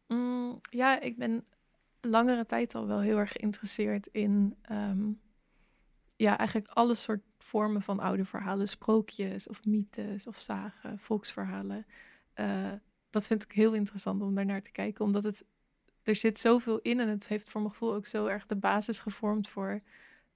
Mm, ja, ik ben langere tijd al wel heel erg geïnteresseerd in ehm, ja, eigenlijk alle soort vormen van oude verhalen, sprookjes of mythes of zagen, volksverhalen. Eh, dat vind ik heel interessant om daarnaar te kijken, omdat het er zit zoveel in en het heeft voor mijn gevoel ook zo erg de basis gevormd voor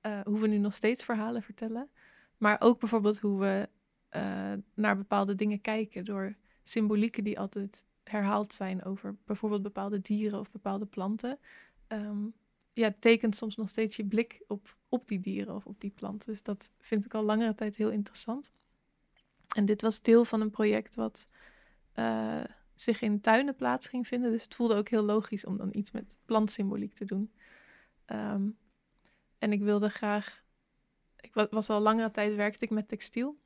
eh, hoe we nu nog steeds verhalen vertellen. Maar ook bijvoorbeeld hoe we eh, naar bepaalde dingen kijken door symbolieken die altijd herhaald zijn over bijvoorbeeld bepaalde dieren of bepaalde planten. Ehm, ja, tekent soms nog steeds je blik op, op die dieren of op die planten. Dus dat vind ik al langere tijd heel interessant. En dit was deel van een project wat eh, zich in tuinen plaats ging vinden. Dus het voelde ook heel logisch om dan iets met plantsymboliek te doen. Ehm, en ik wilde graag. Ik was al langere tijd werkte ik met textiel.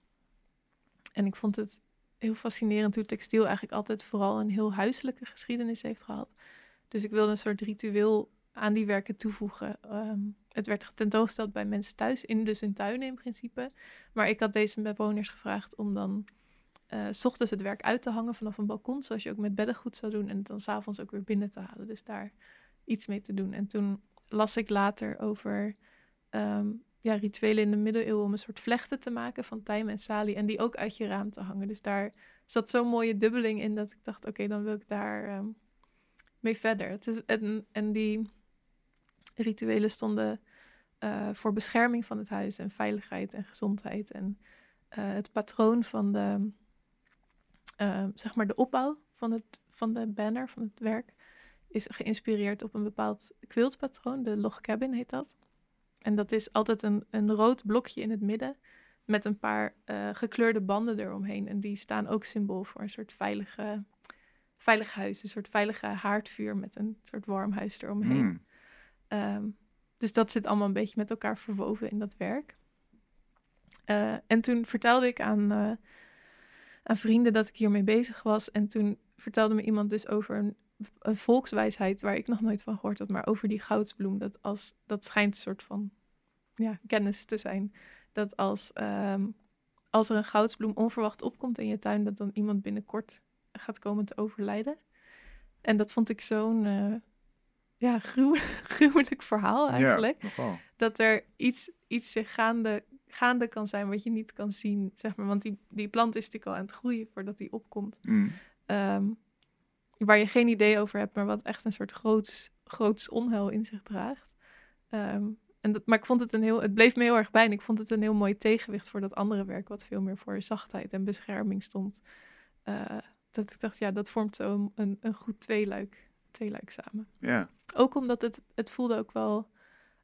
En ik vond het heel fascinerend hoe textiel eigenlijk altijd vooral een heel huiselijke geschiedenis heeft gehad. Dus ik wilde een soort ritueel aan die werken toevoegen. Ehm, het werd tentoongesteld bij mensen thuis, in, dus in tuinen in principe. Maar ik had deze bewoners gevraagd om dan uh, s ochtends het werk uit te hangen vanaf een balkon, zoals je ook met beddengoed zou doen, en dan s'avonds ook weer binnen te halen. Dus daar iets mee te doen. En toen las ik later over ehm, ja, rituelen in de middeleeuwen om een soort vlechten te maken van tijm en salie en die ook uit je raam te hangen. Dus daar zat zo'n mooie dubbeling in dat ik dacht, oké, dan wil ik daar um, mee verder. Het is, en, die rituelen stonden uh, voor bescherming van het huis en veiligheid en gezondheid. En uh, het patroon van de, uh, zeg maar de opbouw van, het, van de banner, van het werk, is geïnspireerd op een bepaald quiltpatroon. De log cabin heet dat. En dat is altijd een, een rood blokje in het midden met een paar uh, gekleurde banden eromheen. En die staan ook symbool voor een soort veilige, veilig huis. Een soort veilige haardvuur met een soort warm huis eromheen. Mm. Um, dus dat zit allemaal een beetje met elkaar verwoven in dat werk. Uh, en toen vertelde ik aan, uh, aan vrienden dat ik hiermee bezig was. En toen vertelde me iemand dus over een een volkswijsheid waar ik nog nooit van gehoord had, maar over die goudsbloem. Dat, als, dat schijnt een soort van ja, kennis te zijn. Dat als, um, als er een goudsbloem onverwacht opkomt in je tuin, dat dan iemand binnenkort gaat komen te overlijden. En dat vond ik zo'n uh, ja, gruw gruwelijk verhaal eigenlijk. Dat er iets, iets zich gaande, gaande kan zijn wat je niet kan zien. Zeg maar. Want die, die plant is natuurlijk al aan het groeien voordat die opkomt. Mm. Um, waar je geen idee over hebt, maar wat echt een soort groots, groots onheil in zich draagt. Um, en dat, maar ik vond het een heel, het bleef me heel erg bij en ik vond het een heel mooi tegenwicht voor dat andere werk, wat veel meer voor zachtheid en bescherming stond. Uh, dat ik dacht, ja, dat vormt zo een, een, goed tweeluik, tweeluik samen. Ja. Ook omdat het, het voelde ook wel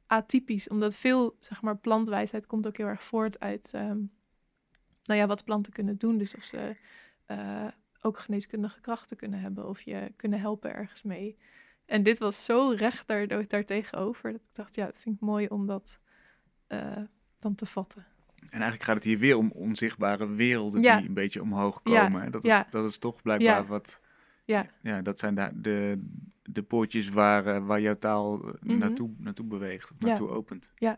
atypisch, omdat veel, zeg maar, plantwijsheid komt ook heel erg voort uit, um, nou ja, wat planten kunnen doen. Dus of ze uh, ook geneeskundige krachten kunnen hebben of je kunnen helpen ergens mee. En dit was zo recht daar, daar tegenover dat ik dacht, ja, het vind ik mooi om dat uh, dan te vatten. En eigenlijk gaat het hier weer om onzichtbare werelden die een beetje omhoog komen. Ja. Dat, is, ja. dat is toch blijkbaar wat. Ja. ja, dat zijn de, de, de poortjes waar, uh, waar jouw taal mm -hmm. naartoe, naartoe beweegt, naartoe opent. Ja.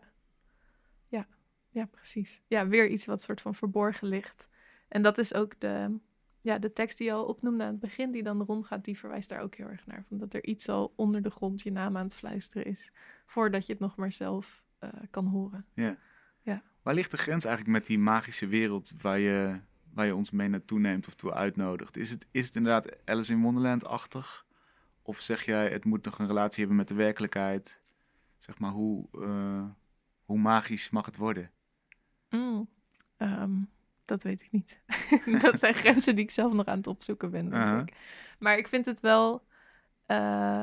ja, ja, precies. Ja, weer iets wat soort van verborgen ligt. En dat is ook de, ja, de tekst die je al opnoemde aan het begin, die dan rondgaat, die verwijst daar ook heel erg naar. Van dat er iets al onder de grond je naam aan het fluisteren is, voordat je het nog maar zelf uh, kan horen. Ja. ja. Waar ligt de grens eigenlijk met die magische wereld waar je, waar je ons mee naartoe neemt of toe uitnodigt? Is het, is het inderdaad Alice in Wonderland-achtig? Of zeg jij, het moet nog een relatie hebben met de werkelijkheid? Zeg maar, hoe, uh, hoe magisch mag het worden? Mm, um dat weet ik niet. dat zijn grenzen die ik zelf nog aan het opzoeken ben. Denk ik. Maar ik vind het wel. Uh,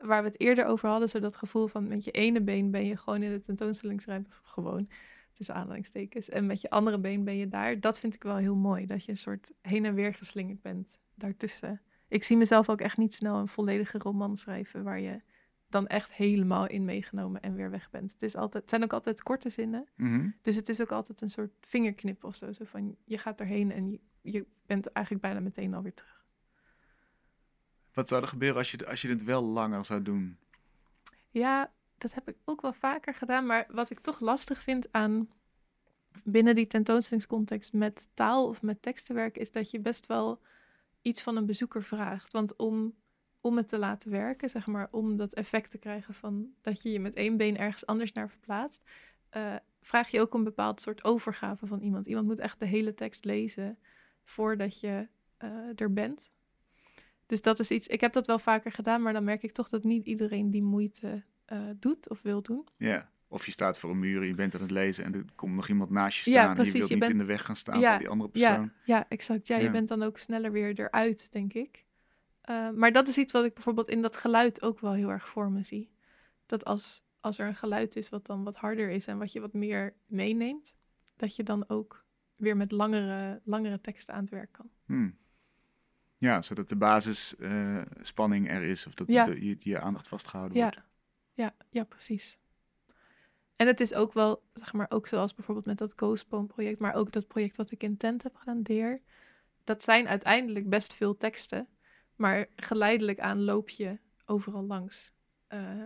waar we het eerder over hadden, zo dat gevoel van met je ene been ben je gewoon in de tentoonstellingsruimte. Gewoon tussen aanhalingstekens. En met je andere been ben je daar. Dat vind ik wel heel mooi. Dat je een soort heen en weer geslingerd bent daartussen. Ik zie mezelf ook echt niet snel een volledige roman schrijven waar je dan echt helemaal in meegenomen en weer weg bent. Het, is altijd, het zijn ook altijd korte zinnen. Mhm. Dus het is ook altijd een soort vingerknip of zo. Zo van, je gaat erheen en je, je bent eigenlijk bijna meteen alweer terug. Wat zou er gebeuren als je, als je het wel langer zou doen? Ja, dat heb ik ook wel vaker gedaan. Maar wat ik toch lastig vind aan binnen die tentoonstellingscontext met taal of met teksten werken, is dat je best wel iets van een bezoeker vraagt. Want om om het te laten werken, zeg maar, om dat effect te krijgen van dat je je met één been ergens anders naar verplaatst, uh, vraag je ook een bepaald soort overgave van iemand. Iemand moet echt de hele tekst lezen voordat je uh, er bent. Dus dat is iets, ik heb dat wel vaker gedaan, maar dan merk ik toch dat niet iedereen die moeite uh, doet of wil doen. Ja. Of je staat voor een muur, je bent aan het lezen en er komt nog iemand naast je Ja, staan. precies, je wilt je niet bent- in de weg gaan staan Ja, van die andere persoon. Ja, ja, exact. Ja, Ja. je bent dan ook sneller weer eruit, denk ik. Eh, maar dat is iets wat ik bijvoorbeeld in dat geluid ook wel heel erg voor me zie. Dat als, als er een geluid is wat dan wat harder is en wat je wat meer meeneemt, dat je dan ook weer met langere, langere teksten aan het werk kan. Hmm. Ja, zodat de basisspanning spanning er is of dat Ja. de- je, je aandacht vastgehouden Ja, wordt. ja, ja, precies. En het is ook wel, zeg maar, ook zoals bijvoorbeeld met dat Ghostbone project, maar ook dat project wat ik in Tent heb gedaan, Deer. Dat zijn uiteindelijk best veel teksten, maar geleidelijk aan loop je overal langs. Eh,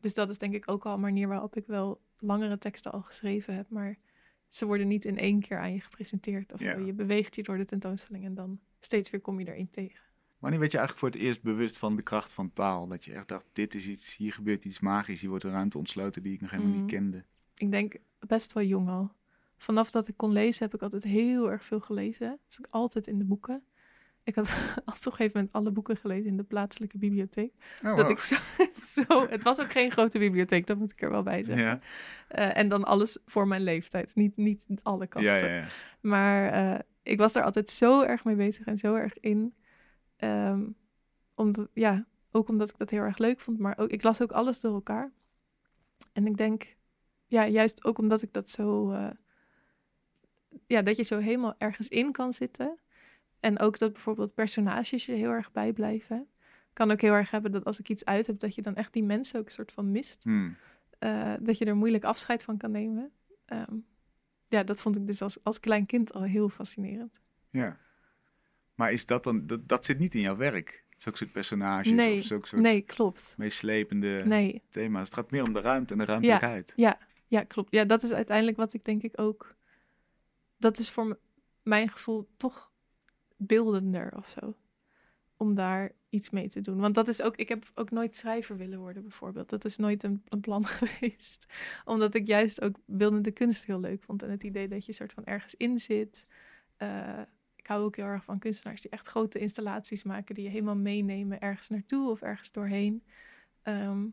dus dat is denk ik ook al een manier waarop ik wel langere teksten al geschreven heb, maar ze worden niet in één keer aan je gepresenteerd. Of Ja. Je beweegt je door de tentoonstelling en dan steeds weer kom je erin tegen. Wanneer werd je eigenlijk voor het eerst bewust van de kracht van taal? Dat je echt dacht, dit is iets, hier gebeurt iets magisch. Hier wordt een ruimte ontsloten die ik nog helemaal Mhm. niet kende. ik denk best wel jong al. Vanaf dat ik kon lezen heb ik altijd heel erg veel gelezen. Dus ik altijd in de boeken. Ik had op een gegeven moment alle boeken gelezen in de plaatselijke bibliotheek. Oh, Dat wow. ik zo, zo, het was ook geen grote bibliotheek, dat moet ik er wel bij zeggen. Ja, Eh, en dan alles voor mijn leeftijd, niet, niet alle kasten. ja, ja, ja. Maar eh, ik was daar altijd zo erg mee bezig en zo erg in. Ehm, omdat, ja, ook omdat ik dat heel erg leuk vond, maar ook, ik las ook alles door elkaar. En ik denk, ja, juist ook omdat ik dat zo, eh, ja, dat je zo helemaal ergens in kan zitten. En ook dat bijvoorbeeld personages je heel erg bijblijven. Kan ook heel erg hebben dat als ik iets uit heb, dat je dan echt die mensen ook een soort van mist. Hmm. Eh, dat je er moeilijk afscheid van kan nemen. Ehm, ja, dat vond ik dus als, als klein kind al heel fascinerend. ja. Maar is dat dan, dat, dat zit niet in jouw werk? Zulke soort personages Nee, of zulke soort Nee, klopt. meeslepende Nee, thema's. Het gaat meer om de ruimte en de ruimtelijkheid. ja, klopt. Ja, dat is uiteindelijk wat ik denk ik ook... Dat is voor mijn gevoel toch beeldender of zo. Om daar iets mee te doen. Want dat is ook... Ik heb ook nooit schrijver willen worden bijvoorbeeld. Dat is nooit een, een plan geweest. Omdat ik juist ook beeldende kunst heel leuk vond. En het idee dat je soort van ergens in zit. Eh, ik hou ook heel erg van kunstenaars die echt grote installaties maken. Die je helemaal meenemen ergens naartoe of ergens doorheen. Ehm,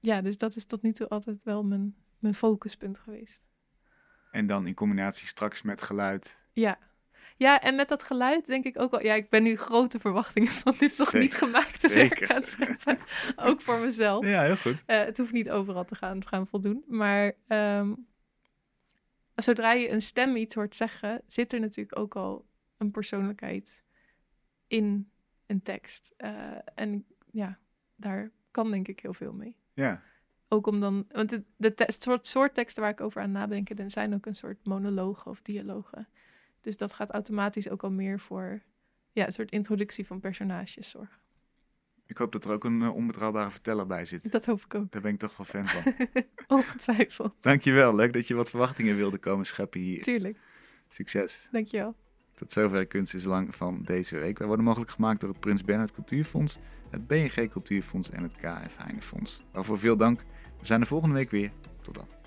ja, dus dat is tot nu toe altijd wel mijn, mijn focuspunt geweest. En dan in combinatie straks met geluid. Ja. Ja, en met dat geluid denk ik ook wel... Ja, ik ben nu grote verwachtingen van dit nog Zeker, niet gemaakte werk aan het scheppen. ook voor mezelf. Ja, heel goed. Eh, het hoeft niet overal te gaan, gaan voldoen. Maar ehm, zodra je een stem iets hoort zeggen, zit er natuurlijk ook al een persoonlijkheid in een tekst. Eh, en ja, daar kan denk ik heel veel mee. Ja, Ook om dan, want het, de te- soort, soort teksten waar ik over aan nadenken, dan zijn ook een soort monologen of dialogen. Dus dat gaat automatisch ook al meer voor ja, een soort introductie van personages zorgen. ik hoop dat er ook een eh, onbetrouwbare verteller bij zit. Dat hoop ik ook. Daar ben ik toch wel fan van. Ongetwijfeld. Dankjewel, leuk dat je wat verwachtingen wilde komen scheppen hier. Tuurlijk. Succes. Dankjewel. Tot zover Kunst is Lang van deze week. Wij worden mogelijk gemaakt door het Prins Bernhard Cultuurfonds, het BNG Cultuurfonds en het KF Heinefonds. Waarvoor veel dank. We zijn er volgende week weer. Tot dan.